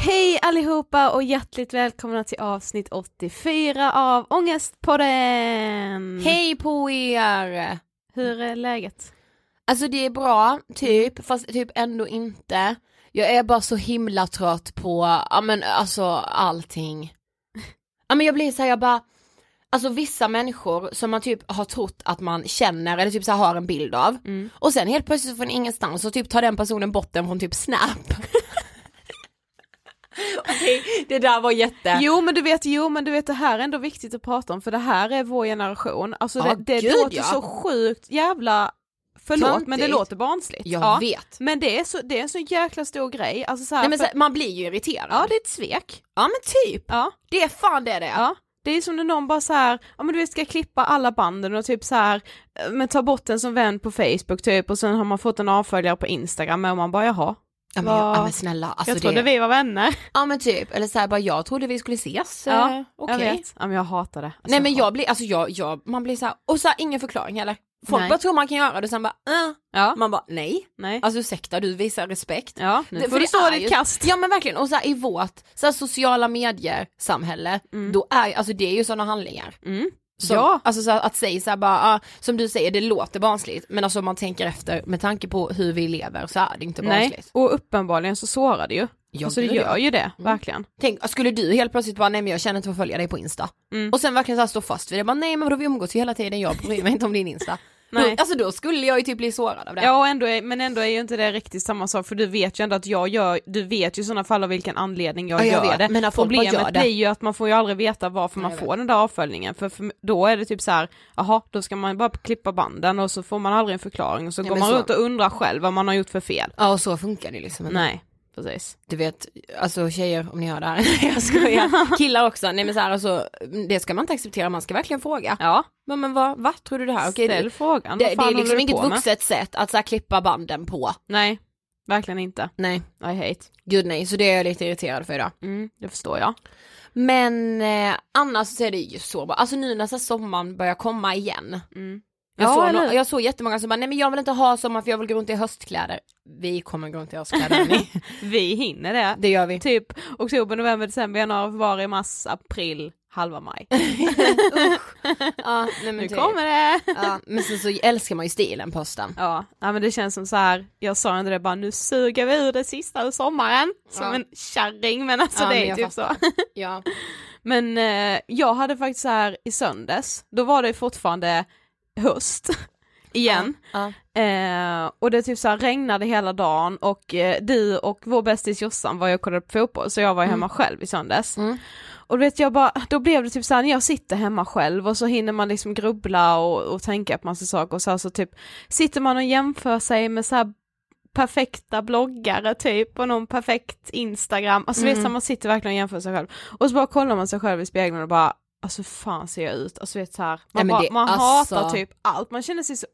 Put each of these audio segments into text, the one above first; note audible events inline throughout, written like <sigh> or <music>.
Hej allihopa och hjärtligt välkomna till avsnitt 84 av Ångestpodden! Hej på er! Hur är läget? Alltså det är bra, typ, fast typ ändå inte. Jag är bara så himla trött på, ja men alltså allting. Ja men jag blir så här, jag bara, alltså vissa människor som man typ har trott att man känner eller typ så här har en bild av. Och sen helt plötsligt från ingenstans så typ tar den personen bort den från typ snap. <laughs> Okej, det där var jätte... Jo men du vet, jo men du vet det här är ändå viktigt att prata om för det här är vår generation, alltså det, det gud, låter ja. så sjukt jävla, förlåt men det låter barnsligt. Jag ja. vet. Men det är, så, det är en så jäkla stor grej, alltså så här, Nej men för, så, man blir ju irriterad. ja det är ett svek. ja men typ. Ja. Det är fan det det är. Ja. Det är som när någon bara så här, ja men du vet ska klippa alla banden och typ så här, eh, men ta bort den som vän på Facebook typ och sen har man fått en avföljare på Instagram och man bara jaha, Ja men, ja, men snälla, alltså jag trodde det... vi var vänner. Ja men typ, eller såhär bara jag trodde vi skulle ses, Ja, eh, okej. Jag vet, ja, men jag hatar det. Alltså, Nej men hatar- jag blir, alltså jag, jag man blir såhär, och så här, ingen förklaring heller. Folk Nej. bara tror man kan göra det sen bara, äh. Ja, man bara nej. nej. Alltså ursäkta du visar respekt. Ja, nu Det- får du det stå är ditt kast. Ja men verkligen, och så här, i vårt så här, sociala medier samhälle, Mm. då är, alltså det är ju sådana handlingar. Mm. Som, Ja. Alltså så att säga så här bara, ah, som du säger det låter barnsligt men alltså om man tänker efter med tanke på hur vi lever så är det inte Nej, barnsligt. och uppenbarligen så sårar det ju. Ja, alltså det gör ja. ju det, verkligen. Tänk, skulle du helt plötsligt bara, nej men jag känner inte för att följa dig på Insta. Mm. Och sen verkligen så här stå fast vid det, bara, nej men vadå vi umgås ju hela tiden, jag bryr mig inte om din Insta. Nej. Då, alltså då skulle jag ju typ bli sårad av det. Ja, ändå är, men ändå är ju inte det riktigt samma sak för du vet ju ändå att jag gör, du vet ju i sådana fall av vilken anledning jag Ja, jag gör vet, det. men Problemet gör det. blir ju att man får ju aldrig veta varför Nej, man får den där avföljningen för, för då är det typ så här, jaha då ska man bara klippa banden och så får man aldrig en förklaring och så Ja, går man så- runt och undrar själv vad man har gjort för fel. Ja och så funkar det liksom. Nej, precis. Du vet, alltså tjejer om ni hör det här, <laughs> jag skojar, killar också, nej men så här, alltså, det ska man inte acceptera, man ska verkligen fråga. Ja, Men, men vad, vad tror du det här? Okej, ställ det, frågan. det, det är liksom inget på med? vuxet sätt att så här, klippa banden på. Nej, verkligen inte. Nej, I hate. gud nej, så det är jag lite irriterad för idag. Mm, det förstår jag. Men eh, annars så är det ju så bra, alltså nu när så sommaren börjar komma igen. Mm. Jag, Ja, såg eller jag såg jättemånga som bara, nej men jag vill inte ha sommar för jag vill gå runt i höstkläder. Vi kommer gå runt i höstkläder. <laughs> Vi hinner det. det gör vi. Typ oktober, november, december, januari, februari, mars, april, halva maj. <laughs> Ja, nej, Nu det- kommer det! Ja, men sen så älskar man ju stilen på hösten. Ja, ja men det känns som så här. jag sa ändå det bara nu suger vi ur det sista ur sommaren. Som Ja. en kärring men alltså Ja, det är typ så. fattar. <laughs> Ja. Men eh, jag hade faktiskt så här i söndags, då var det fortfarande höst <laughs> igen. Ja. Eh, och det typ så här regnade hela dagen och eh, du och vår bästis Jossan var ju och kollade på fotboll så jag var ju hemma själv i söndags. Mm. Och du vet jag bara, då blev det typ såhär när jag sitter hemma själv och så hinner man liksom grubbla och, och tänka på massa saker och så, här, så typ sitter man och jämför sig med så här perfekta bloggare typ och någon perfekt Instagram, alltså mm. vet, så här, man sitter verkligen och jämför sig själv och så bara kollar man sig själv i spegeln och bara Alltså fan ser jag ut? Alltså vet så här, Nej, man, men bara, man alltså- hatar typ allt, man känner sig så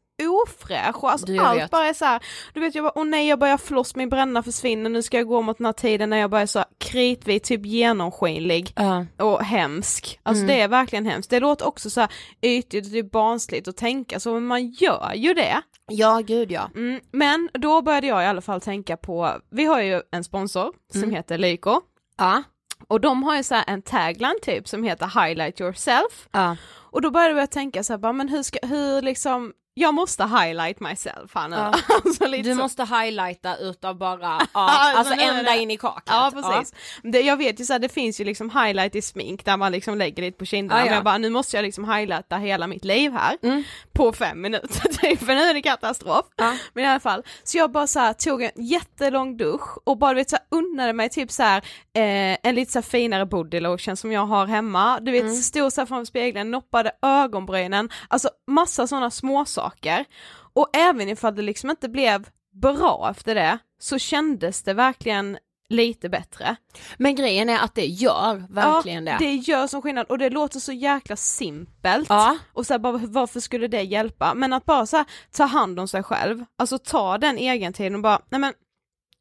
ofräsch och alltså allt vet. bara är så här, du vet jag bara, åh nej jag börjar floss, min bränna försvinner, nu ska jag gå mot den här tiden när jag bara är så här kritvit, typ genomskinlig Ja. och hemsk. Alltså Mm. det är verkligen hemskt. Det låter också så här ytligt och typ barnsligt att tänka så, men man gör ju det. ja, gud ja. Mm. Men då började jag i alla fall tänka på, vi har ju en sponsor som Mm. heter Lyko Ja. Och de har ju så här en tagline typ som heter highlight yourself ja. och då började jag tänka så här, bara, men hur ska, hur liksom, jag måste highlight myself här nu. Ja. <laughs> alltså, lite Du måste highlighta utav bara, <laughs> ja, Alltså, alltså ända in i kaklet. Ja precis. Det, jag vet ju så här, det finns ju liksom highlight i smink där man liksom lägger lite på kinderna Ja, ja. men jag bara nu måste jag liksom highlighta hela mitt liv här Mm. på fem minuter <laughs> typ för nu är det katastrof. Ja. Men i alla fall, så jag bara så här, tog en jättelång dusch och bara du vet så här, unnade mig typ så här, eh, en lite så här finare body lotion som jag har hemma. Du vet Mm. stod så här framför spegeln, noppade ögonbrynen, alltså massa sådana små saker. Och även ifall det liksom inte blev bra efter det så kändes det verkligen lite bättre. Men grejen är att det gör verkligen ja, det. det gör som skillnad och det låter så jäkla simpelt. Ja. Och så här, bara, varför skulle det hjälpa? Men att bara så här, ta hand om sig själv, alltså ta den egentiden och bara, nej men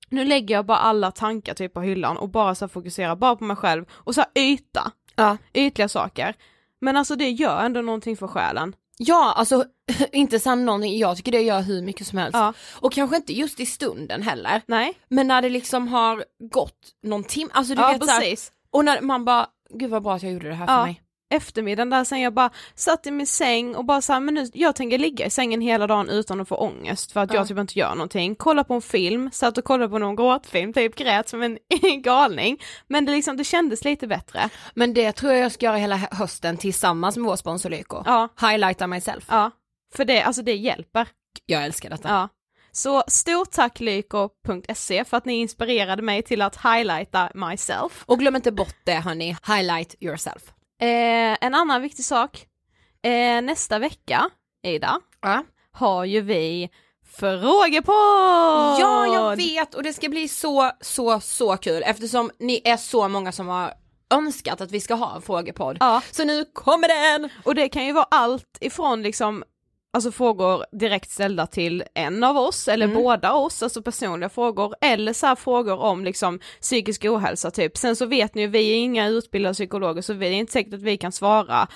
nu lägger jag bara alla tankar typ på hyllan och bara så här, fokuserar bara på mig själv och så här, yta, Ja. ytliga saker. Men alltså det gör ändå någonting för själen. Ja, alltså <laughs> inte sant någonting, jag tycker det gör hur mycket som helst. Ja. Och kanske inte just i stunden heller. Nej, Men när det liksom har gått någon timme, alltså du ja vet så här, precis. och när man bara, gud vad bra att jag gjorde det här för Ja. mig. eftermiddagen där sen jag bara satt i min säng och bara såhär, men nu, jag tänker ligga i sängen hela dagen utan att få ångest för att Ja. jag typ inte gör någonting. Kolla på en film, satt och kollade på någon gråtfilm, typ grät som en <laughs> galning. Men det liksom, det kändes lite bättre. Men det tror jag jag ska göra hela hö- hösten tillsammans med vår sponsor Lyko. Ja, Highlighta myself. ja. För det, alltså det hjälper. Jag älskar detta. Ja. Så stort tack lyko.se för att ni inspirerade mig till att highlighta myself. Och glöm inte bort det hörni, highlight yourself. Eh, en annan viktig sak, eh, nästa vecka, Ida, Ja. har ju vi frågepodd! Ja, jag vet och det ska bli så, så, så kul eftersom ni är så många som har önskat att vi ska ha en frågepodd. Ja. Så nu kommer den! Och det kan ju vara allt ifrån liksom Alltså frågor direkt ställda till en av oss eller Mm. båda oss, alltså personliga frågor eller så här frågor om liksom psykisk ohälsa typ. Sen så vet ni ju, vi är inga utbildade psykologer så vi är inte säkert att vi kan svara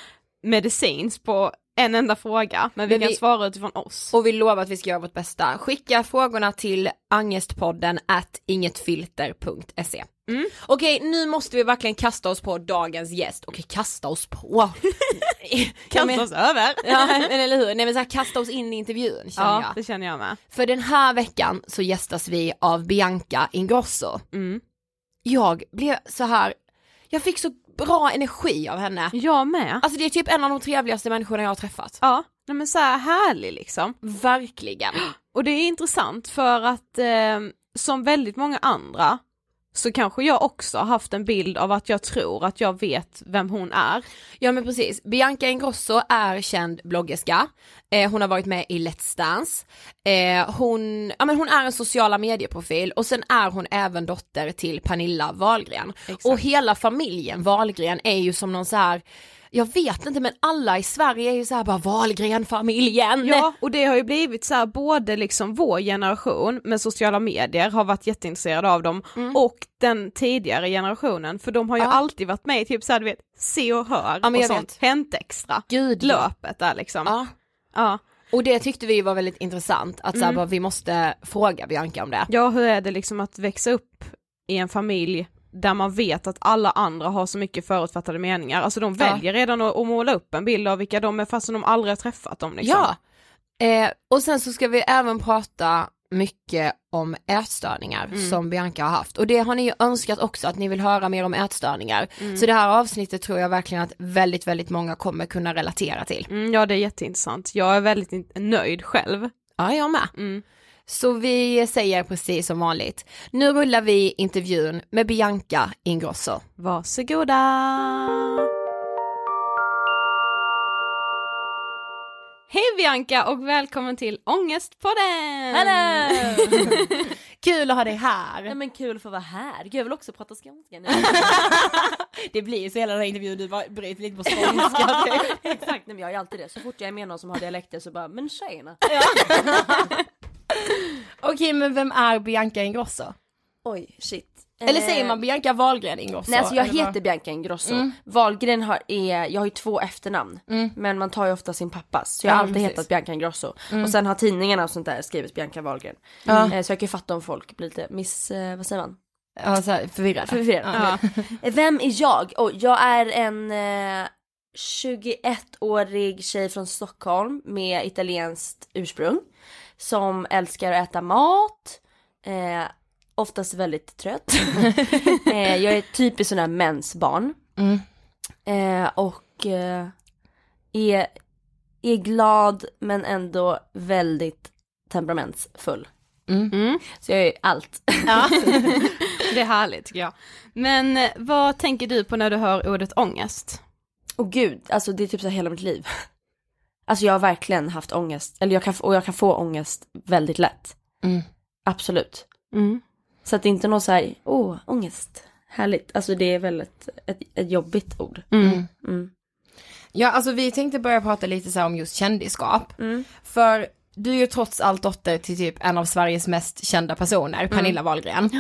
medicinskt på en enda fråga, men vi Men kan vi- svara utifrån oss. Och vi lovar att vi ska göra vårt bästa. Skicka frågorna till angestpodden at ingetfilter.se. Mm. Okej, nu måste vi verkligen kasta oss på dagens gäst. Okej, kasta oss på. <laughs> Kasta men- oss över. <laughs> Ja, men eller hur? Nej men så här, kasta oss in i intervjun känner Ja, jag. det känner jag med. För den här veckan så gästas vi av Bianca Ingrosso. Mm. Jag blev så här, jag fick så bra energi av henne. Jag med. Alltså det är typ en av de trevligaste människorna jag har träffat. Ja, nej men så här härlig liksom. Verkligen. Och det är intressant för att eh, som väldigt många andra så kanske jag också har haft en bild av att jag tror att jag vet vem hon är. Ja men precis, Bianca Ingrosso är känd bloggerska, eh, hon har varit med i Let's Dance, eh, hon, ja, men hon är en sociala medieprofil och sen är hon även dotter till Pernilla Wahlgren. Och hela familjen Wahlgren är ju som någon så här jag vet inte men alla i Sverige är ju så här bara Wahlgren-familjen. Ja, och det har ju blivit så här både liksom vår generation med sociala medier har varit jätteintresserade av dem och den tidigare generationen för de har ju Mm. Ja. alltid varit med i typ så här, du vet, Se och Hör Ja, och sånt, Hänt Extra, Gud löpet där liksom. ja. Ja. Och det tyckte vi var väldigt intressant att så här, Mm. bara, vi måste fråga Bianca om det. Ja, hur är det liksom att växa upp i en familj där man vet att alla andra har så mycket förutfattade meningar, alltså de Ja. väljer redan att, att måla upp en bild av vilka de är fastän de aldrig har träffat dem liksom. Ja, eh, och sen så ska vi även prata mycket om ätstörningar Mm. som Bianca har haft och det har ni ju önskat också att ni vill höra mer om ätstörningar. Mm. Så det här avsnittet tror jag verkligen att väldigt, väldigt många kommer kunna relatera till. Mm, ja det är jätteintressant, jag är väldigt nöjd själv. Ja, jag med. Så vi säger precis som vanligt, nu rullar vi intervjun med Bianca Ingrosso. Varsågoda! Hej Bianca och välkommen till Ångestpodden! Hallå! <laughs> Kul att ha dig här! Nej men kul för att vara här. Gud jag vill också prata skånska nu. <laughs> Det blir ju så hela den här intervjun, du bara bryter lite på skånska. <laughs> Exakt, nej men jag är alltid det. Så fort jag är med någon som har dialekter så bara, men tjena. Okej men vem är Bianca Ingrosso? Oj, shit. Eller Eh, säger man Bianca Wahlgren Ingrosso? Nej alltså jag eller vad? heter Bianca Ingrosso. Mm. Wahlgren har, är, jag har ju två efternamn. Mm. Men man tar ju ofta sin pappas. Så jag har Ja, alltid precis. hetat Bianca Ingrosso. Mm. Och sen har tidningarna och sånt där skrivit Bianca Wahlgren. Ja. Eh, så jag kan ju fatta om folk blir lite miss, eh, vad säger man? Ja, så här, förvirrade. Förvirrad. Eh, <laughs> Vem är jag? Oh, jag är en eh, 21-årig tjej från Stockholm med italienskt ursprung. Som älskar att äta mat. Eh, oftast väldigt trött. <laughs> eh, jag är typiskt sån här mensbarn. Mm. Eh, och eh, är, är glad men ändå väldigt temperamentsfull. Mm. Mm. Så jag är allt. Ja. <laughs> det är härligt tycker jag. Men eh, vad tänker du på när du hör ordet ångest? Och gud, alltså det är typ så hela mitt liv. Alltså jag har verkligen haft ångest, eller jag kan, och jag kan få ångest väldigt lätt. Mm. Absolut. Mm. Så att det är inte någon så här, åh, ångest, härligt. Alltså det är väl ett, ett, ett jobbigt ord. Mm. Mm. Ja, alltså vi tänkte börja prata lite så här om just kändisskap. Mm. För du är ju trots allt dotter till typ en av Sveriges mest kända personer, Pernilla Wahlgren.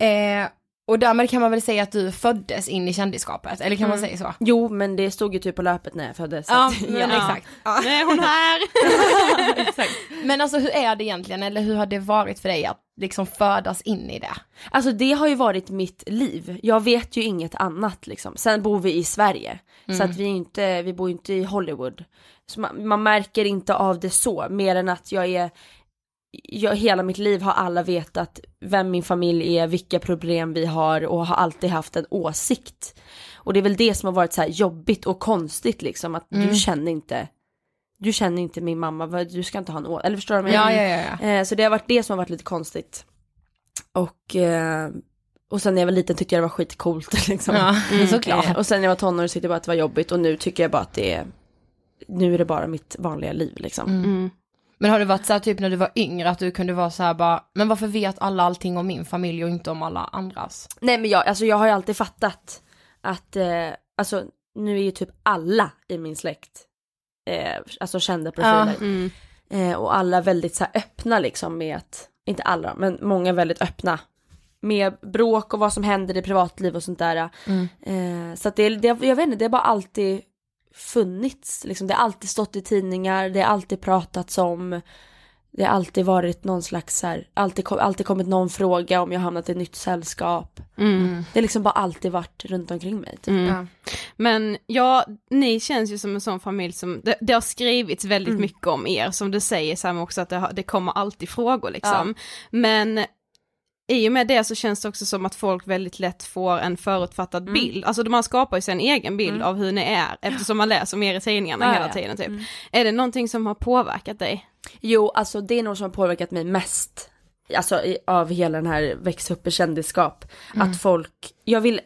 Eh, och därmed kan man väl säga att du föddes in i kändisskapet, eller kan man Mm. säga så? Jo, men det stod ju typ på löpet när jag föddes. så Ja, att- men <laughs> <laughs> exakt. Nu är hon här! <laughs> Men alltså hur är det egentligen, eller hur har det varit för dig att liksom födas in i det? Alltså det har ju varit mitt liv. Jag vet ju inget annat liksom. Sen bor vi i Sverige. Så Mm. att vi är inte, vi bor ju inte i Hollywood. Så man, man märker inte av det så, mer än att jag är jag, hela mitt liv har alla vetat vem min familj är, vilka problem vi har och har alltid haft en åsikt. Och det är väl det som har varit så här jobbigt och konstigt liksom att Mm. du känner inte du känner inte min mamma, du ska inte ha en åsikt, eller förstår du jag Ja, ja, ja. ja. Eh, så det har varit det som har varit lite konstigt. Och, eh, och sen när jag var liten tyckte jag det var skitcoolt <laughs> liksom. Ja, såklart. Eh, och sen när jag var tonåring tyckte jag bara att det var jobbigt och nu tycker jag bara att det är, nu är det bara mitt vanliga liv liksom. Mm. Men har det varit så här typ när du var yngre att du kunde vara så här bara, men varför vet alla allting om min familj och inte om alla andras? Nej men jag, alltså jag har ju alltid fattat att, eh, alltså nu är ju typ alla i min släkt, eh, alltså kända profiler. Mm. Eh, och alla väldigt så här öppna liksom med att, inte alla men många väldigt öppna. Med bråk och vad som händer i privatliv och sånt där. Mm. Eh, så att det, det, jag vet inte, det har bara alltid funnits. Liksom, det har alltid stått i tidningar, det har alltid pratats om. Det har alltid varit någon slags här, alltid, kom, alltid kommit någon fråga om jag hamnat i ett nytt sällskap. Mm. Det har liksom bara alltid varit runt omkring mig. Typ. Mm. Ja. Men ja, ni känns ju som en sån familj som, det, det har skrivits väldigt Mm. mycket om er, som du säger Sam också att det, har, det kommer alltid frågor liksom. Men i och med det så känns det också som att folk väldigt lätt får en förutfattad Mm. bild, alltså man skapar ju sig en egen bild av hur ni är eftersom man läser om er i tidningarna Ja, hela ja. tiden typ. Mm. Är det någonting som har påverkat dig? Jo, alltså det är nog som har påverkat mig mest. Alltså i, av hela den här väx upp i kändisskap. Att folk, jag vill,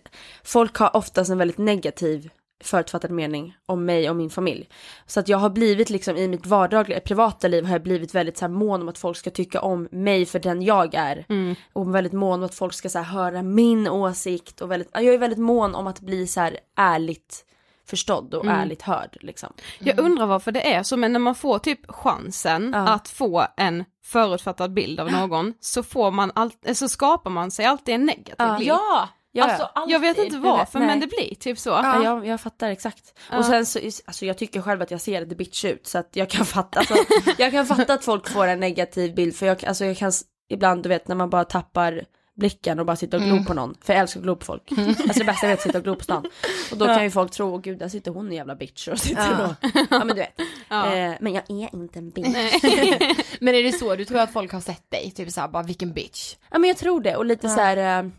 folk har oftast en väldigt negativ förutfattad mening om mig och min familj. Så att jag har blivit liksom i mitt vardagliga privata liv har jag blivit väldigt så här mån om att folk ska tycka om mig för den jag är. Och väldigt mån om att folk ska så här höra min åsikt och väldigt, jag är väldigt mån om att bli så här ärligt förstådd och ärligt hörd liksom. Jag undrar varför det är så, men när man får typ chansen Ja. att få en förutfattad bild av någon så får man allt, så skapar man sig alltid en negativ bild. Ja, ja, Alltså, ja. jag vet alltid. inte varför men det blir typ så. Ja, jag, jag fattar exakt. Ja. Och sen så, alltså jag tycker själv att jag ser lite bitch ut så att jag kan fatta, alltså, <laughs> jag kan fatta att folk får en negativ bild för jag, alltså jag kan ibland du vet när man bara tappar blicken och bara sitter och glor på någon. För jag älskar att glo på folk. Alltså det bästa jag vet är att sitta och glo på stan. Och då kan ju folk tro, åh gud där sitter hon en jävla bitch och sitter och, ja men du vet. Eh, men jag är inte en bitch. <laughs> Men är det så du tror att folk har sett dig? Typ såhär bara vilken bitch. Ja men jag tror det och lite så här eh,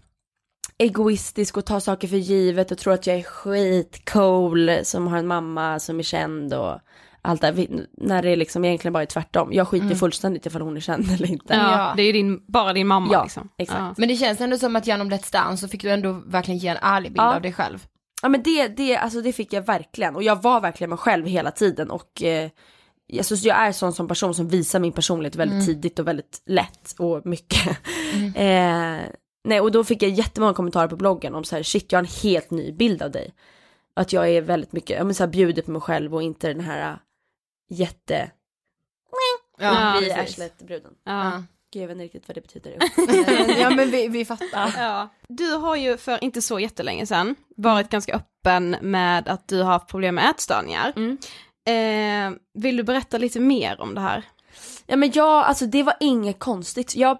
egoistisk och tar saker för givet och tror att jag är skitcool som har en mamma som är känd och allt det När det liksom egentligen bara är tvärtom. Jag skiter fullständigt ifall hon är känd eller inte. Ja, det är ju din, bara din mamma Ja, liksom. exakt. Ja. Men det känns ändå som att genom Let's Dance så fick du ändå verkligen ge en ärlig bild Ja. av dig själv. Ja men det, det, alltså det fick jag verkligen och jag var verkligen mig själv hela tiden och eh, alltså, så jag är sån som person som visar min personlighet väldigt tidigt och väldigt lätt och mycket. <laughs> eh, nej och då fick jag jättemånga kommentarer på bloggen om så här shit jag har en helt ny bild av dig. Att jag är väldigt mycket, ja men så här bjuder på mig själv och inte den här äh, jätte, Ja, bli precis. arslet-bruden. Ja. Gud jag vet inte riktigt vad det betyder. <laughs> <laughs> ja men vi, vi fattar. Ja. Du har ju för inte så jättelänge sedan varit ganska öppen med att du har haft problem med ätstörningar. Mm. Eh, vill du berätta lite mer om det här? Ja men jag, alltså det var inget konstigt. Jag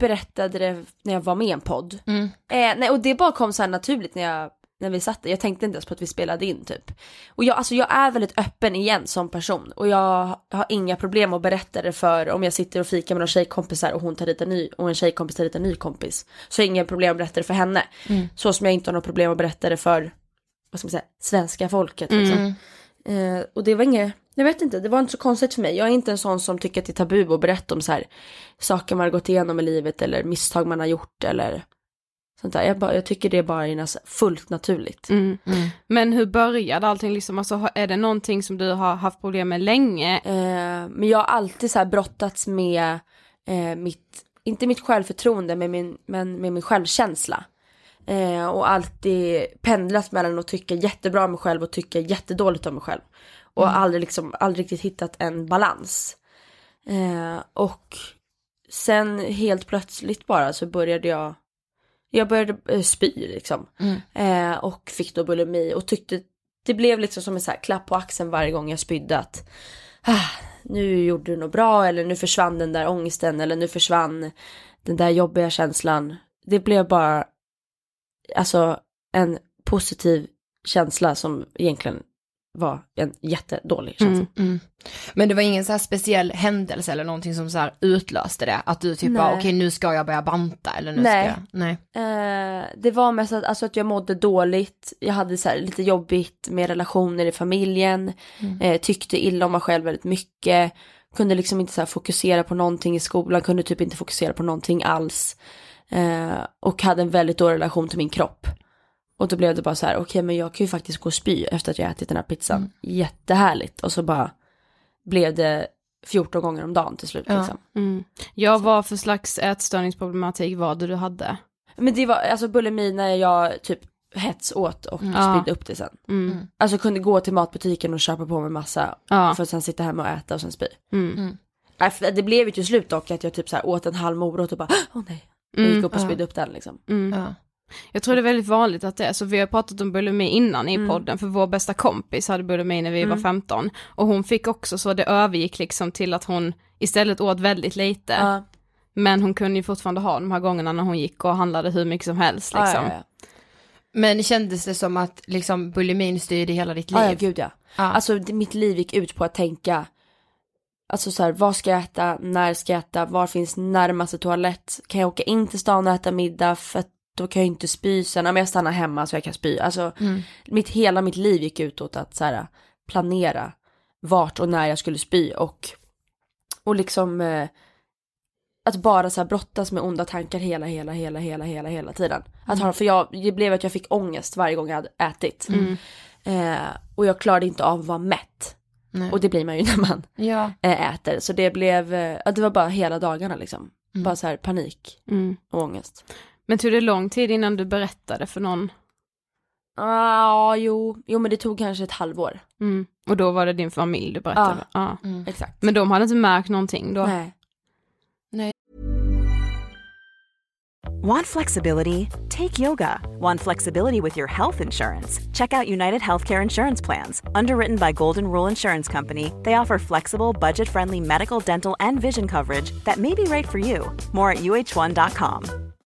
berättade det när jag var med i en podd. Mm. Eh, nej och det bara kom så naturligt när jag när vi satt där. Jag tänkte inte ens på att vi spelade in typ. Och jag, alltså jag är väldigt öppen igen som person. Och jag har inga problem att berätta det för om jag sitter och fikar med några tjejkompisar och hon tar dit en ny och en tjejkompis tar dit en ny kompis. Så har jag inga problem att berätta det för henne. Så som jag inte har några problem att berätta det för, vad ska man säga, svenska folket. Liksom. Eh, och det var inget, jag vet inte, det var inte så konstigt för mig. Jag är inte en sån som tycker att det är tabu att berätta om så här saker man har gått igenom i livet eller misstag man har gjort eller sånt där. Jag, bara, jag tycker det bara är fullt naturligt. Mm. Men hur började allting liksom? Alltså, är det någonting som du har haft problem med länge? Eh, men jag har alltid så här brottats med eh, mitt, inte mitt självförtroende men min, men med min självkänsla. Eh, och alltid pendlat mellan att tycka jättebra om mig själv och tycka jättedåligt om mig själv. Och aldrig liksom, aldrig riktigt hittat en balans. Eh, och sen helt plötsligt bara så började jag, jag började eh, spy liksom. Eh, och fick då bulimi och tyckte, det blev liksom som en så här klapp på axeln varje gång jag spydde att ah, nu gjorde du något bra eller nu försvann den där ångesten eller nu försvann den där jobbiga känslan. Det blev bara alltså en positiv känsla som egentligen var en jättedålig känsla. Mm. Men det var ingen så här speciell händelse eller någonting som så här utlöste det? Att du typ bara okej nu ska jag börja banta eller nu Nej. ska jag... Nej. Eh, det var mest att, alltså att jag mådde dåligt, jag hade så här lite jobbigt med relationer i familjen, eh, tyckte illa om mig själv väldigt mycket, kunde liksom inte så här fokusera på någonting i skolan, kunde typ inte fokusera på någonting alls. Eh, och hade en väldigt dålig relation till min kropp. Och då blev det bara så här, okej men jag kan ju faktiskt gå och spy efter att jag ätit den här pizzan. Jättehärligt. Och så bara blev det 14 gånger om dagen till slut. Ja. Liksom. Mm. Ja, vad för slags ätstörningsproblematik var det du hade? Men det var alltså bulimi när jag typ hets åt och Ja. spydde upp det sen. Mm. Alltså kunde gå till matbutiken och köpa på mig massa Ja. för att sen sitta hemma och äta och sen spy. Mm. För Det blev ju till slut dock att jag typ så här åt en halv morot och bara <gasps> åh nej. Jag gick upp och spydde upp den liksom. Mm. Ja. Jag tror det är väldigt vanligt att det är så, vi har pratat om bulimi innan i Mm. podden, för vår bästa kompis hade bulimi när vi Mm. var 15, och hon fick också så det övergick liksom till att hon istället åt väldigt lite, Ja. men hon kunde ju fortfarande ha de här gångerna när hon gick och handlade hur mycket som helst liksom. ja, ja. Men kändes det som att liksom bulimin styrde hela ditt liv? Ja, ja gud ja. Ja. Alltså mitt liv gick ut på att tänka, alltså så här, vad ska jag äta, när ska jag äta, var finns närmaste toalett, kan jag åka in till stan och äta middag för att då kan jag inte spy sen, om jag stannar hemma så jag kan spy. Alltså Mm. mitt, hela mitt liv gick ut åt att så här, planera vart och när jag skulle spy och, och liksom eh, att bara så här brottas med onda tankar hela, hela, hela, hela, hela, hela tiden. Att ha, för jag, det blev att jag fick ångest varje gång jag hade ätit. Mm. Eh, och jag klarade inte av att vara mätt. Nej. Och det blir man ju <laughs> när man Ja. eh, äter. Så det blev, eh, ja, det var bara hela dagarna liksom. Mm. Bara så här panik Mm. och ångest. Men tog det lång tid innan du berättade för någon? Ja, jo, jo men det tog kanske ett halvår. Mm. Och då var det din familj du berättade? Ja. Mm. Exakt. Men de hade inte märkt någonting då? Nej. Want flexibility? Take yoga. Want flexibility with your health insurance? Check out United Healthcare Insurance Plans. Underwritten by Golden Rule Insurance Company, they offer flexible, budget friendly medical, dental, and vision coverage that may be right for you. More at uh1.com.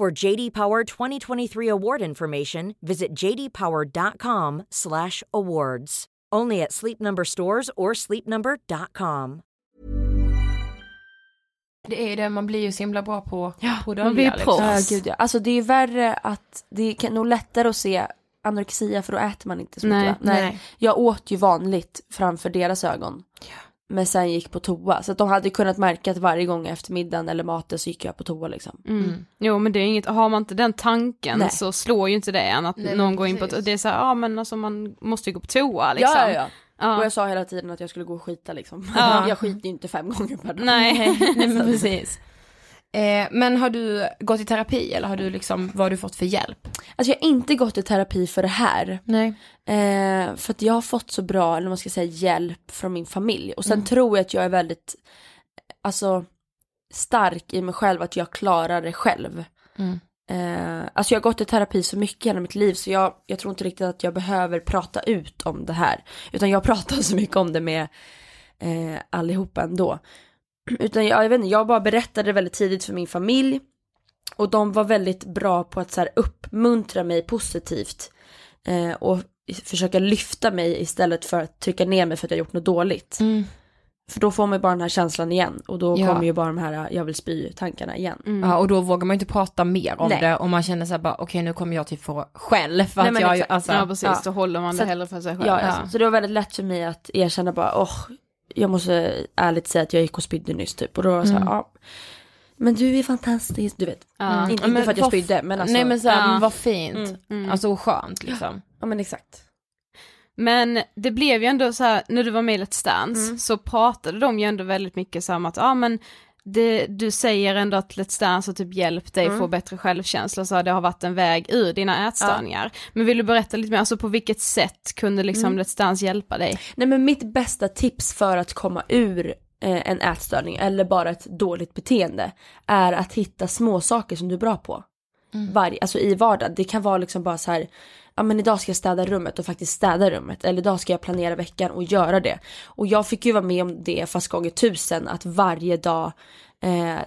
For JD Power 2023 award information, visit jdpower.com/awards. Only at Sleep Number stores or sleepnumber.com. Det är det, man blir ju så himla bra på, på dölja, man blir liksom. proffs. Ja, gud ja. Alltså det är värre att, det är nog lättare att se anorexia för då äter man inte så Nej, mycket. va? nej. Jag åt ju vanligt framför deras ögon. Men sen gick på toa. Så att de hade kunnat märka att varje gång efter middagen eller maten så gick jag på toa liksom. Mm. Jo men det är inget, har man inte den tanken Nej. så slår ju inte det en att Nej, någon går in på, precis. det är så här, ja men alltså man måste ju gå på toa liksom. Ja, ja, ja. Ja. Och jag sa hela tiden att jag skulle gå och skita liksom. Ja. <laughs> jag skiter ju inte fem gånger per dag. Nej. <laughs> Nej men <laughs> precis. Eh, men har du gått i terapi eller har du liksom, vad har du fått för hjälp? Alltså jag har inte gått i terapi för det här. Nej. Eh, för att jag har fått så bra, eller man ska säga, hjälp från min familj. Och sen Mm. tror jag att jag är väldigt, alltså stark i mig själv, att jag klarar det själv. Mm. Eh, alltså jag har gått i terapi så mycket hela mitt liv så jag, jag tror inte riktigt att jag behöver prata ut om det här. Utan jag pratar <laughs> så mycket om det med eh, allihopa ändå. <clears throat> Utan jag, jag vet inte, jag bara berättade väldigt tidigt för min familj. Och de var väldigt bra på att så här, uppmuntra mig positivt. Eh, och försöka lyfta mig istället för att trycka ner mig för att jag gjort något dåligt. Mm. För då får man ju bara den här känslan igen. Och då Ja. kommer ju bara de här jag vill spy-tankarna igen. Mm. Ja och då vågar man ju inte prata mer om Nej. det och man känner såhär bara okej nu kommer jag typ få skäll för Nej, att jag exakt. alltså, ja precis, ja. då håller man Så det hellre för sig själv. Ja, Ja. alltså, så det var väldigt lätt för mig att erkänna bara, åh, jag måste ärligt säga att jag gick och spydde nyss typ. Och då var jag så här, Mm. ja, men du är fantastisk, du vet. Ja. Inte, men för att jag spydde, men alltså. Nej men såhär, ja. vad fint. Mm. Mm. Alltså skönt liksom. Ja men exakt. Men det blev ju ändå så här, när du var med i Let's Dance Mm. så pratade de ju ändå väldigt mycket så om att, ja men det, du säger ändå att Let's Dance har typ hjälpt dig Mm. få bättre självkänsla, så det har varit en väg ur dina ätstörningar. Men vill du berätta lite mer, alltså på vilket sätt kunde liksom Mm. Let's Dance hjälpa dig? Nej men mitt bästa tips för att komma ur eh, en ätstörning eller bara ett dåligt beteende är att hitta små saker som du är bra på. Varje, alltså i vardagen. Det kan vara liksom bara så här, ja men idag ska jag städa rummet och faktiskt städa rummet. Eller idag ska jag planera veckan och göra det. Och jag fick ju vara med om det fast gånger tusen att varje dag eh,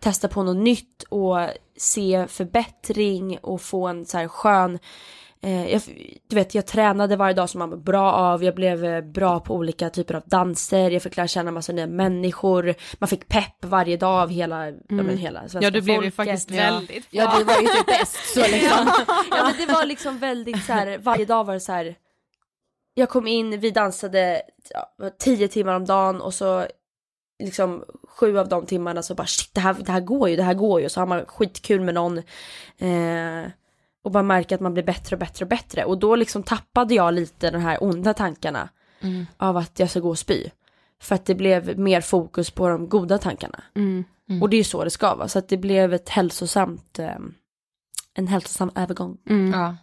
testa på något nytt och se förbättring och få en så här skön jag, du vet, jag tränade varje dag som man var bra av, jag blev eh, bra på olika typer av danser, jag fick lära känna massa nya människor, man fick pepp varje dag av hela, ja, men hela svenska Ja, du blev ju folket. faktiskt Ja. väldigt bra. Ja, det var ju typ bäst så liksom. ja, men det var liksom väldigt så här, varje dag var det så här. Jag kom in, vi dansade ja, tio timmar om dagen och så liksom sju av de timmarna så bara shit det här, det här går ju, det här går ju. Så har man skitkul med någon. Eh, och bara märka att man blir bättre och bättre och bättre. Och då liksom tappade jag lite de här onda tankarna Mm. av att jag ska gå och spy. För att det blev mer fokus på de goda tankarna. Mm. Och det är ju så det ska vara. Så att det blev ett hälsosamt, eh, en hälsosam övergång. Mm. Ja.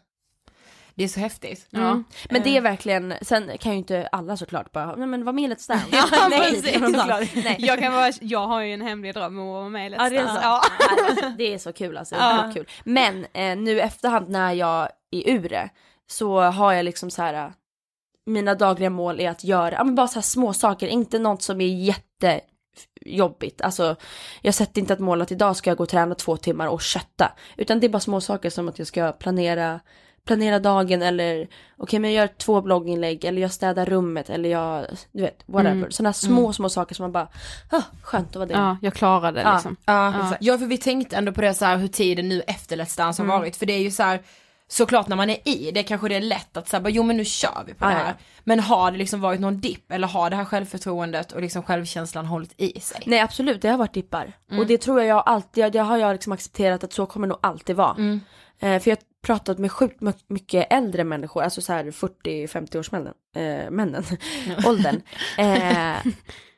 Det är så häftigt. Ja. Men det är verkligen, sen kan ju inte alla såklart bara, nej men var med i Let's Dance. Ja, nej, precis. Nej. Jag, kan vara, jag har ju en hemlig dröm om att vara med i Let's Ja, det är Dance. så. Ja. Ja, det är så kul alltså. Det Ja. kul. Men eh, nu efterhand när jag är ur det så har jag liksom så här. eh, Mina dagliga mål är att göra, ja men bara så här små saker, inte något som är jättejobbigt. Alltså jag sätter inte ett mål att idag ska jag gå och träna två timmar och kötta. Utan det är bara små saker som att jag ska planera planera dagen eller okej men jag gör två blogginlägg eller jag städar rummet eller jag, du vet, whatever. Mm. Sådana små, små saker som man bara, ah, skönt att vara det. ja, jag klarade Ja. liksom. Ja, Ja. ja, för vi tänkte ändå på det så här hur tiden nu efter Let's Dance har Mm. varit, för det är ju så här såklart när man är i det kanske det är lätt att säga jo men nu kör vi på Ja, det ja. här. Men har det liksom varit någon dipp eller har det här självförtroendet och liksom självkänslan hållit i sig? Nej absolut, det har varit dippar. Mm. Och det tror jag jag alltid, det har jag liksom accepterat att så kommer det nog alltid vara. Mm. Eh, för jag pratat med sjukt my- mycket äldre människor, alltså så här 40-50 års männen, eh, männen, <laughs> åldern. Eh,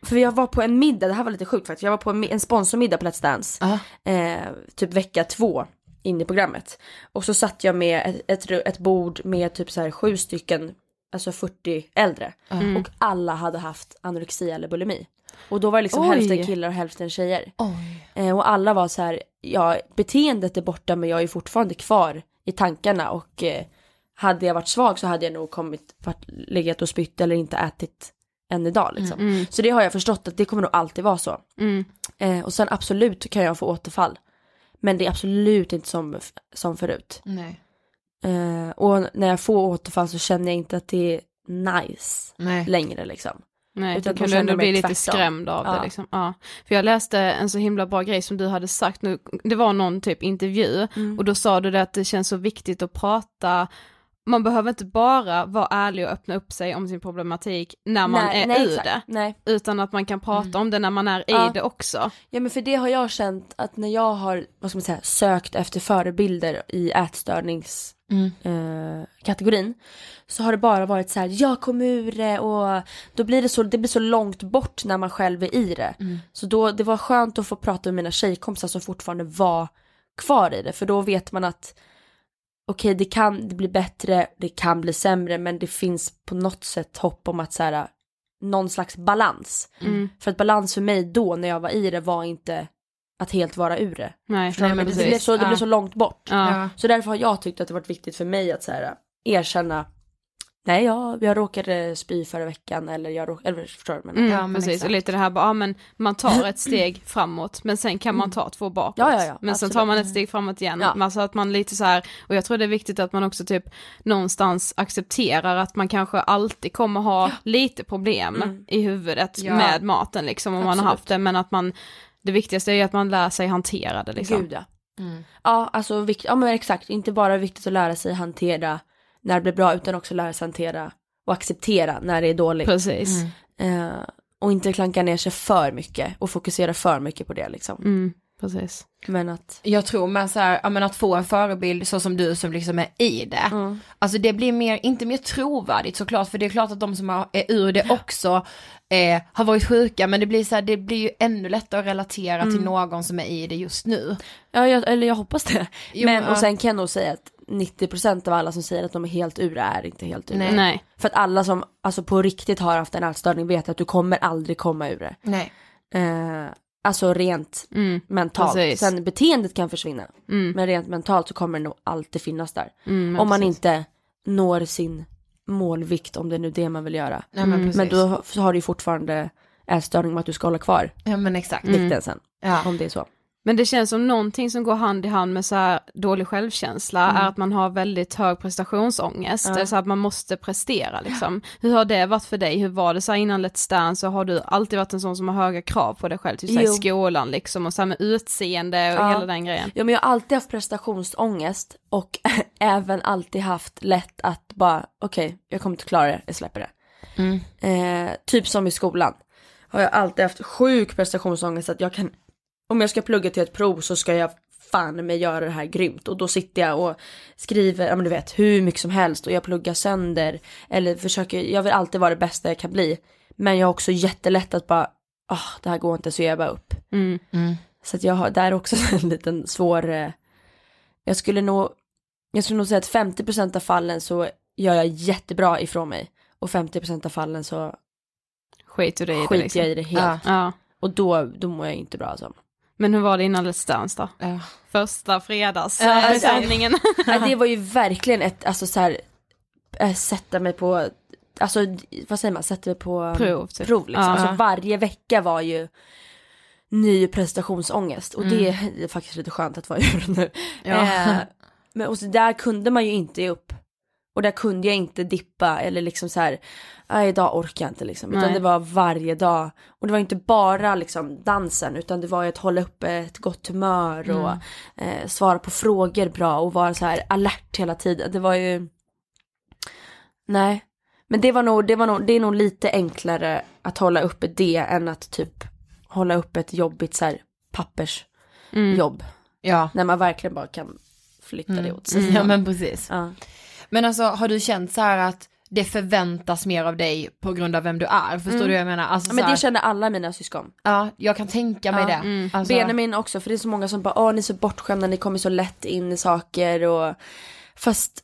för jag var på en middag, det här var lite sjukt faktiskt, jag var på en, en sponsormiddag på Let's Dance, Ja. eh, typ vecka två in i programmet. Och så satt jag med ett, ett, ett bord med typ så här sju stycken, alltså 40 äldre. Mm. Och alla hade haft anorexi eller bulimi. Och då var det liksom Oj. hälften killar och hälften tjejer. Eh, och alla var så här, ja beteendet är borta men jag är fortfarande kvar i tankarna och eh, hade jag varit svag så hade jag nog kommit, varit, legat och spytt eller inte ätit än idag liksom. Mm. Så det har jag förstått att det kommer nog alltid vara så. Mm. Eh, och sen absolut kan jag få återfall. Men det är absolut inte som, som förut. Eh, och när jag får återfall så känner jag inte att det är nice Nej. längre liksom. Nej, Utan du kunde känner ändå bli lite tvärtom. skrämd av Ja. det liksom. Ja. För jag läste en så himla bra grej som du hade sagt nu, det var någon typ intervju Mm. och då sa du det att det känns så viktigt att prata man behöver inte bara vara ärlig och öppna upp sig om sin problematik när man nej, är nej, exakt. det. Nej. Utan att man kan prata om det när man är i Ja. det också. Ja men för det har jag känt att när jag har, vad ska man säga, sökt efter förebilder i ätstörnings Mm. eh, kategorin så har det bara varit så här, jag kom ur det och då blir det så, det blir så långt bort när man själv är i det. Mm. Så då, det var skönt att få prata med mina tjejkompisar som fortfarande var kvar i det för då vet man att okej det kan det bli bättre, det kan bli sämre men det finns på något sätt hopp om att så här, någon slags balans. Mm. För att balans för mig då när jag var i det var inte att helt vara ur det. Nej, nej, men det, blev så, det Ja. blev så långt bort. Ja. Så därför har jag tyckt att det varit viktigt för mig att så här, erkänna Nej, jag, jag råkade spy förra veckan eller jag råkade, eller förstår du? Men, Mm, Ja, men precis, exakt. och lite det här bara, ja men man tar ett <clears throat> steg framåt men sen kan man ta två bakåt. Ja, ja, ja, men sen absolut. tar man ett steg framåt igen. Ja. Men så att man lite så här, och jag tror det är viktigt att man också typ någonstans accepterar att man kanske alltid kommer ha lite problem Mm. i huvudet Ja. med maten liksom om man har Absolut. haft det men att man, det viktigaste är ju att man lär sig hantera det liksom. Gud ja. Mm. Ja, alltså vikt, ja men exakt, inte bara viktigt att lära sig hantera när det blir bra utan också lära sig hantera och acceptera när det är dåligt. Precis. Mm. Eh, och inte klanka ner sig för mycket och fokusera för mycket på det liksom. Mm, precis. Men att, Jag tror med så här, ja, men att få en förebild så som du som liksom är i det. mm. Alltså det blir mer, inte mer trovärdigt såklart, för det är klart att de som har- är ur det också eh, har varit sjuka, men det blir så här, det blir ju ännu lättare att relatera till någon som är i det just nu. ja jag, eller jag hoppas det. Jo, men, och sen kan jag nog säga att 90% av alla som säger att de är helt ur är inte helt ur. Nej. Nej. För att alla som alltså på riktigt har haft en ätstörning vet att du kommer aldrig komma ur det. Nej. Eh, alltså rent Mm, mentalt. Precis. Sen beteendet kan försvinna. mm, Men rent mentalt så kommer det nog alltid finnas där. mm, om man precis. inte når sin målvikt om det är nu det man vill göra. Nej men Mm. Men då har du ju fortfarande ätstörning med att du ska hålla kvar Ja men exakt. Mm. vikten sen. Ja. Om det är så. Men det känns som någonting som går hand i hand med så här dålig självkänsla Mm. är att man har väldigt hög prestationsångest, Ja. så att man måste prestera liksom. Hur har det varit för dig? Hur var det så här innan Let's Dance? Så har du alltid varit en sån som har höga krav på dig själv, typ i skolan liksom och så här med utseende och Ja. hela den grejen. Ja men jag har alltid haft prestationsångest och <laughs> även alltid haft lätt att bara okej jag kommer inte klara det, jag släpper det. Mm. Eh, typ som i skolan. Har jag alltid haft sjuk prestationsångest att jag kan, om jag ska plugga till ett prov så ska jag fan med göra det här grymt och då sitter jag och skriver, ja men du vet hur mycket som helst och jag pluggar sönder eller försöker, jag vill alltid vara det bästa jag kan bli. Men jag har också jättelätt att bara, ah det här går inte så jag bara upp. Mm. Så att jag har där också <laughs> en liten svår, eh, jag skulle nog, jag skulle nog säga att 50% av fallen så gör jag jättebra ifrån mig och 50% av fallen så Skiter du i det skiter liksom? jag i det helt. Ja. Och då, då mår jag inte bra alltså. Men hur var det innan Let's Dance då? Ja. Första fredags Ja, äh, alltså-. <laughs> Ja, det var ju <laughs> verkligen ett, alltså så här, äh, sätta mig på, alltså vad säger man, sätta mig på Prov, typ. prov liksom. Alltså varje vecka var ju ny prestationsångest och det är faktiskt lite skönt att vara <laughs> ur nu. Ja. Eh, men och så där kunde man ju inte ge upp. Och där kunde jag inte dippa eller liksom så här, idag orkar jag inte liksom. Utan Nej. det var varje dag. Och det var inte bara liksom dansen utan det var ju att hålla uppe ett gott humör och eh, svara på frågor bra och vara så här alert hela tiden. Det var ju, nej. Men det var nog, det var nog, det är nog lite enklare att hålla uppe det än att typ hålla upp ett jobbigt så här pappersjobb. Ja. När man verkligen bara kan flytta det åt sidan. Mm. ja men precis. Ja. Men alltså har du känt så här att det förväntas mer av dig på grund av vem du är? Förstår du vad jag menar? Alltså, Mm. Men så här, det kände alla mina syskon. Ja, jag kan tänka mig Ja. det. Mm. Alltså, Benjamin också, för det är så många som bara, åh ni är så bortskämda, ni kommer så lätt in i saker och fast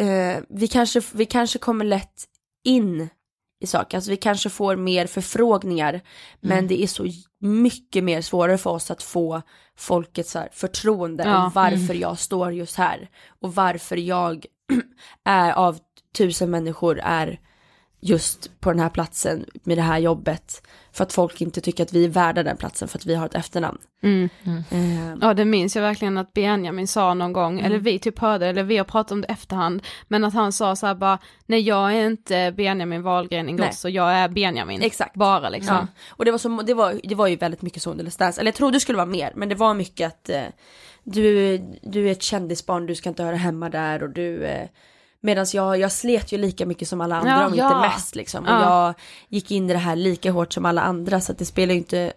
eh, vi, kanske, vi kanske kommer lätt in i saker, alltså vi kanske får mer förfrågningar, men det är så mycket mer svårare för oss att få folkets så här, förtroende Ja. och varför jag står just här och varför jag <clears throat> är av tusen människor är just på den här platsen med det här jobbet. För att folk inte tycker att vi är värda den platsen för att vi har ett efternamn. Mm. Eh, Ja det minns jag verkligen att Benjamin sa någon gång, eller vi typ hörde, eller vi har pratat om det efterhand, men att han sa så här bara, nej jag är inte Benjamin Wahlgren Ingrosso, jag är Benjamin. Exakt. Bara liksom. Ja. Och det var, så, det, var, det var ju väldigt mycket så under Let's Dance, eller jag trodde det skulle vara mer, men det var mycket att eh, du, du är ett kändisbarn, du ska inte höra hemma där och du eh, Medan jag, jag slet ju lika mycket som alla andra Ja, om ja. inte mest liksom. Och Ja. jag gick in i det här lika hårt som alla andra så att det spelar ju inte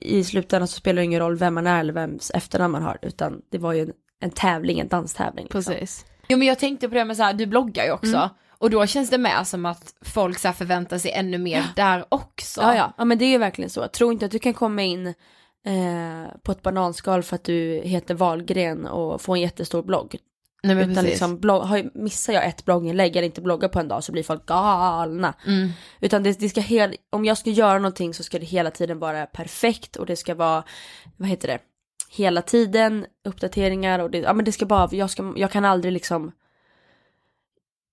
I slutändan så spelar det ingen roll vem man är eller vems efternamn man har utan det var ju en, en tävling, en danstävling. Liksom. Precis. Jo men jag tänkte på det med så här, du bloggar ju också. Mm. Och då känns det med som att folk så förväntar sig ännu mer där också. Ja, ja, ja men det är ju verkligen så. Tro inte att du kan komma in eh, på ett bananskal för att du heter Wahlgren och få en jättestor blogg. Nej, Utan precis. liksom, blogg, har, missar jag ett blogginlägg eller inte bloggar på en dag så blir folk galna. Mm. Utan det, det ska hel, om jag ska göra någonting så ska det hela tiden vara perfekt och det ska vara, vad heter det, hela tiden uppdateringar och det, ja men det ska bara, jag, ska, jag kan aldrig liksom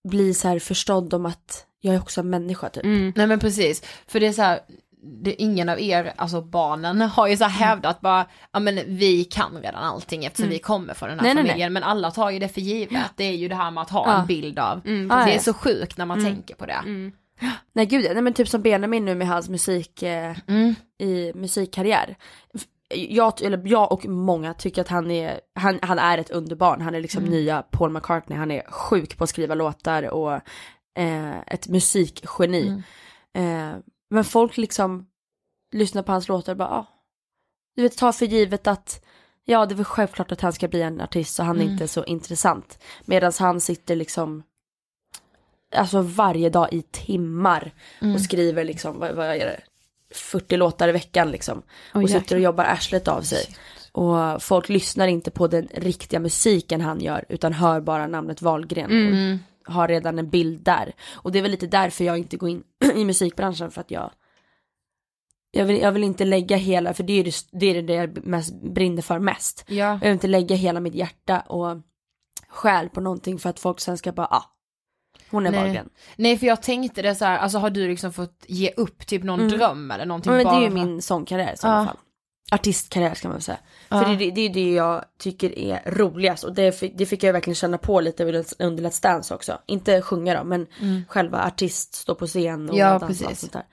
bli så här förstådd om att jag är också en människa typ. Mm. Nej men precis, för det är så här, det, ingen av er, alltså barnen, har ju så Mm. hävdat bara, ja men vi kan redan allting eftersom vi kommer från den här Nej, nej, nej. familjen, men alla tar ju det för givet, det är ju det här med att ha Ja. en bild av, Mm, det är så sjukt när man Mm. tänker på det. Mm. Nej gud, nej men typ som Benjamin nu med hans musik eh, Mm. i musikkarriär. Jag, eller jag och många tycker att han är, han, han är ett underbarn, han är liksom Mm. nya Paul McCartney, han är sjuk på att skriva låtar och eh, ett musikgeni. Mm. Eh, men folk liksom lyssnar på hans låtar och bara, ah, du vet, ta för givet att ja det är väl självklart att han ska bli en artist så han är Mm. inte så intressant. Medan han sitter liksom alltså varje dag i timmar Mm. och skriver liksom, vad, vad är det, 40 låtar i veckan liksom. Oj, och sitter och jobbar arslet av sig. Och folk lyssnar inte på den riktiga musiken han gör utan hör bara namnet Wahlgren. Mm. Har redan en bild där. Och det är väl lite därför jag inte går in <clears throat> i musikbranschen för att jag jag vill, jag vill inte lägga hela, för det är det, det, är det jag mest brinner för mest. Ja. Jag vill inte lägga hela mitt hjärta och själ på någonting för att folk sen ska bara, ah, hon är Nej. Wahlgren. Nej för jag tänkte det så här, alltså har du liksom fått ge upp typ någon Mm. dröm eller någonting Ja, men det bara är ju för- min sångkarriär i sådana Ja. fall. Artistkarriär ska man väl säga. Ja. För det, det, det är det jag tycker är roligast och det fick, det fick jag verkligen känna på lite under Let's- Dance också. Inte sjunga då men själva artist, stå på scen och Mm. Ja, dansa och sånt där.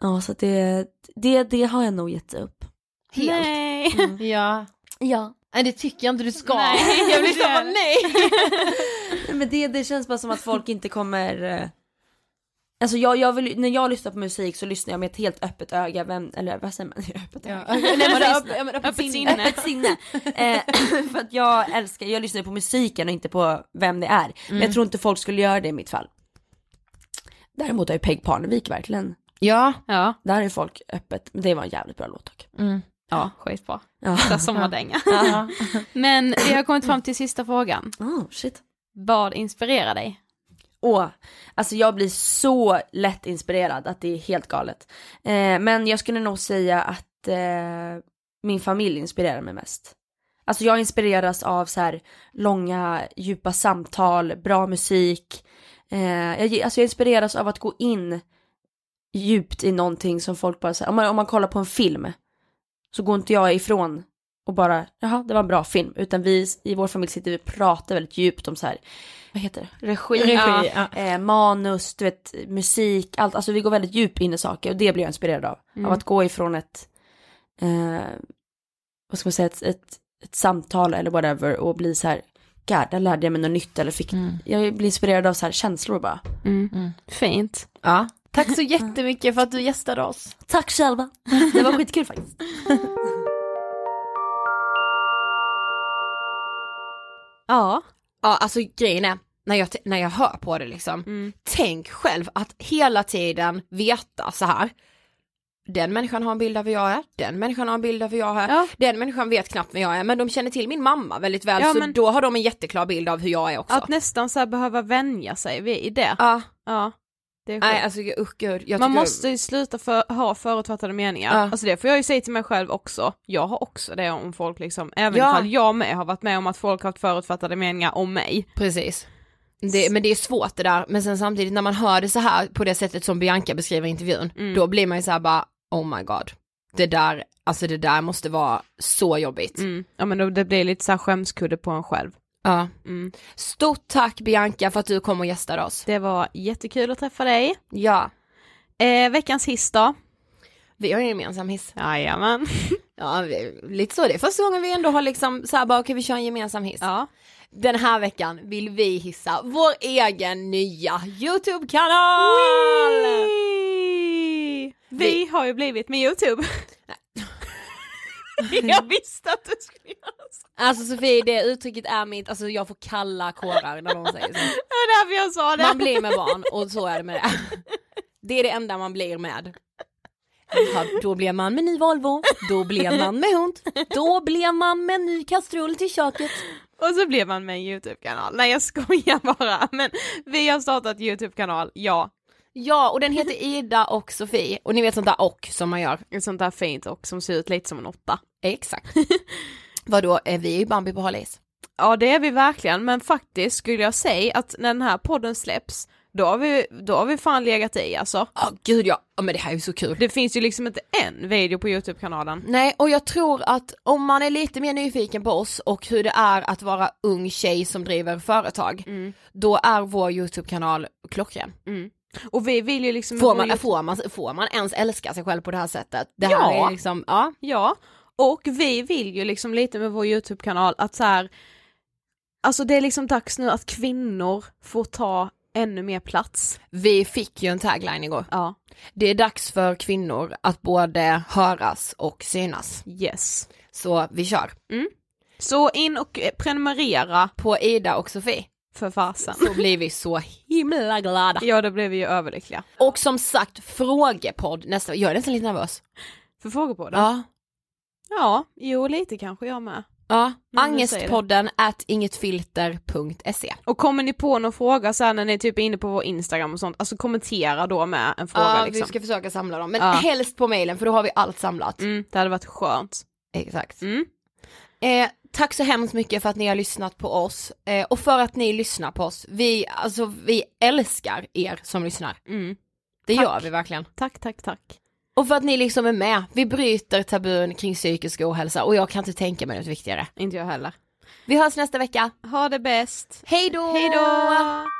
Ja så det, det, det har jag nog gett upp. Helt. Nej. <laughs> Ja. Ja. Nej det tycker jag inte du ska. Nej, <laughs> jag det- <laughs> bara, nej. Men det, det känns bara som att folk inte kommer, eh, Alltså jag, jag vill, när jag lyssnar på musik så lyssnar jag med ett helt öppet öga, vem, eller vad säger man? <laughs> Öppet öga? Nej, men Lyssna- öppet- ja, men öppet öppet sinne. Öppet sinne. Eh, <laughs> för att jag älskar, jag lyssnar på musiken och inte på vem det är. Men Mm. jag tror inte folk skulle göra det i mitt fall. Däremot har ju Peg Parnevik verkligen, Ja. Ja. där är folk öppet, men det var en jävligt bra låt dock. Mm. Ja, skitbra. Ja. Sommardänga. <laughs> Ja. Men vi har kommit fram till sista frågan. Oh, shit. Vad inspirerar dig? Åh, alltså jag blir så lätt inspirerad att det är helt galet. Eh, men jag skulle nog säga att eh, min familj inspirerar mig mest. Alltså jag inspireras av så här långa djupa samtal, bra musik. Eh, jag, alltså jag inspireras av att gå in djupt i någonting som folk bara säger, om man, om man kollar på en film så går inte jag ifrån och bara, jaha det var en bra film, utan vi i vår familj sitter och pratar väldigt djupt om så här, vad heter det, regi, Regi, ja. Eh, manus, du vet, musik, allt, alltså vi går väldigt djupt in i saker och det blir jag inspirerad av. Mm. Av att gå ifrån ett, eh, vad ska man säga, ett, ett, ett samtal eller whatever och bli så här, God, där lärde jag mig något nytt eller fick, jag blir inspirerad av så här känslor bara. Mm. Fint. Ja. Tack så <laughs> jättemycket för att du gästade oss. Tack själva, det var skitkul faktiskt. <laughs> Ja. Ja, alltså grejen är, när jag, när jag hör på det liksom, Mm. tänk själv att hela tiden veta så här. Den människan har en bild av hur jag är, den människan har en bild av hur jag är, Ja. den människan vet knappt vem jag är men de känner till min mamma väldigt väl Ja, så men- då har de en jätteklar bild av hur jag är också. Att nästan så behöva vänja sig vid det. Ja, Ja. Nej alltså usch gud. Man måste ju sluta för, ha förutfattade meningar. Ja. Alltså det får jag ju säga till mig själv också. Jag har också det om folk liksom, även Ja. ifall jag med har varit med om att folk har haft förutfattade meningar om mig. Precis. Det, men det är svårt det där, men sen samtidigt när man hör det så här på det sättet som Bianca beskriver intervjun, Mm. då blir man ju så här bara, oh my god. Det där, alltså det där måste vara så jobbigt. Mm. Ja men då, det blir lite så här skämskudde på en själv. Ja. Mm. Stort tack Bianca för att du kom och gästade oss. Det var jättekul att träffa dig. Ja, Eh, veckans hiss då? vi har en gemensam hiss. Jajamän. <laughs> Ja, vi- lite så. Det är första gången vi ändå har liksom så här bara, okej vi kör en gemensam hiss. Ja. Den här veckan vill vi hissa vår egen nya YouTube-kanal! Vi, vi har ju blivit med YouTube. <laughs> jag visste att du skulle göra så. Alltså Sofie, det uttrycket är mitt, alltså jag får kalla kårar när någon säger så. <laughs> Det var därför jag sa det. Man blir med barn och så är det med det. Det är det enda man blir med. Då blev man med ny Volvo, då blev man med hund, då blev man med ny kastrull till köket. Och så blev man med en YouTube-kanal. Nej jag skojar bara. Men vi har startat YouTube-kanal, ja. Ja, och den heter Ida och Sofie och ni vet sånt där och som man gör. Ett sånt där fint och som ser ut lite som en åtta. Exakt. <laughs> Vadå, är vi ju Bambi på hal is? Ja det är vi verkligen, men faktiskt skulle jag säga att när den här podden släpps, då har vi, då har vi fan legat i alltså. Ja gud ja, ja men det här är ju så kul. Det finns ju liksom inte en video på YouTube-kanalen. Nej, och jag tror att om man är lite mer nyfiken på oss och hur det är att vara ung tjej som driver företag, då är vår YouTube-kanal klockren. Och vi vill ju liksom... Får man, får, man, får man ens älska sig själv på det här sättet? Det här Ja. är liksom, ja. Ja, och vi vill ju liksom lite med vår YouTube-kanal att så här, alltså det är liksom dags nu att kvinnor får ta ännu mer plats. Vi fick ju en tagline igår. Ja. Det är dags för kvinnor att både höras och synas. Yes. Så vi kör. Så in och prenumerera På Ida och Sofie för fasen. så blir vi så himla glada. Ja, då blev vi ju överlyckliga. Och som sagt, frågepodd nästa Jag är nästan lite nervös. För det? Ja. Ja, jo lite kanske jag med. Ja, angestpodden at ingetfilter.se. Och kommer ni på någon fråga så här när ni är typ inne på vår Instagram och sånt, alltså kommentera då med en fråga Ja, liksom. vi ska försöka samla dem, men Ja. helst på mailen för då har vi allt samlat. Mm, det hade varit skönt. Exakt. Mm. Eh, tack så hemskt mycket för att ni har lyssnat på oss eh, och för att ni lyssnar på oss. Vi, alltså, vi älskar er som lyssnar. Mm. Det Tack. gör vi verkligen. Tack, tack, tack. Och för att ni liksom är med. Vi bryter tabun kring psykisk ohälsa och jag kan inte tänka mig något viktigare. Inte jag heller. Vi hörs nästa vecka. Ha det bäst. Hej då! Hej då!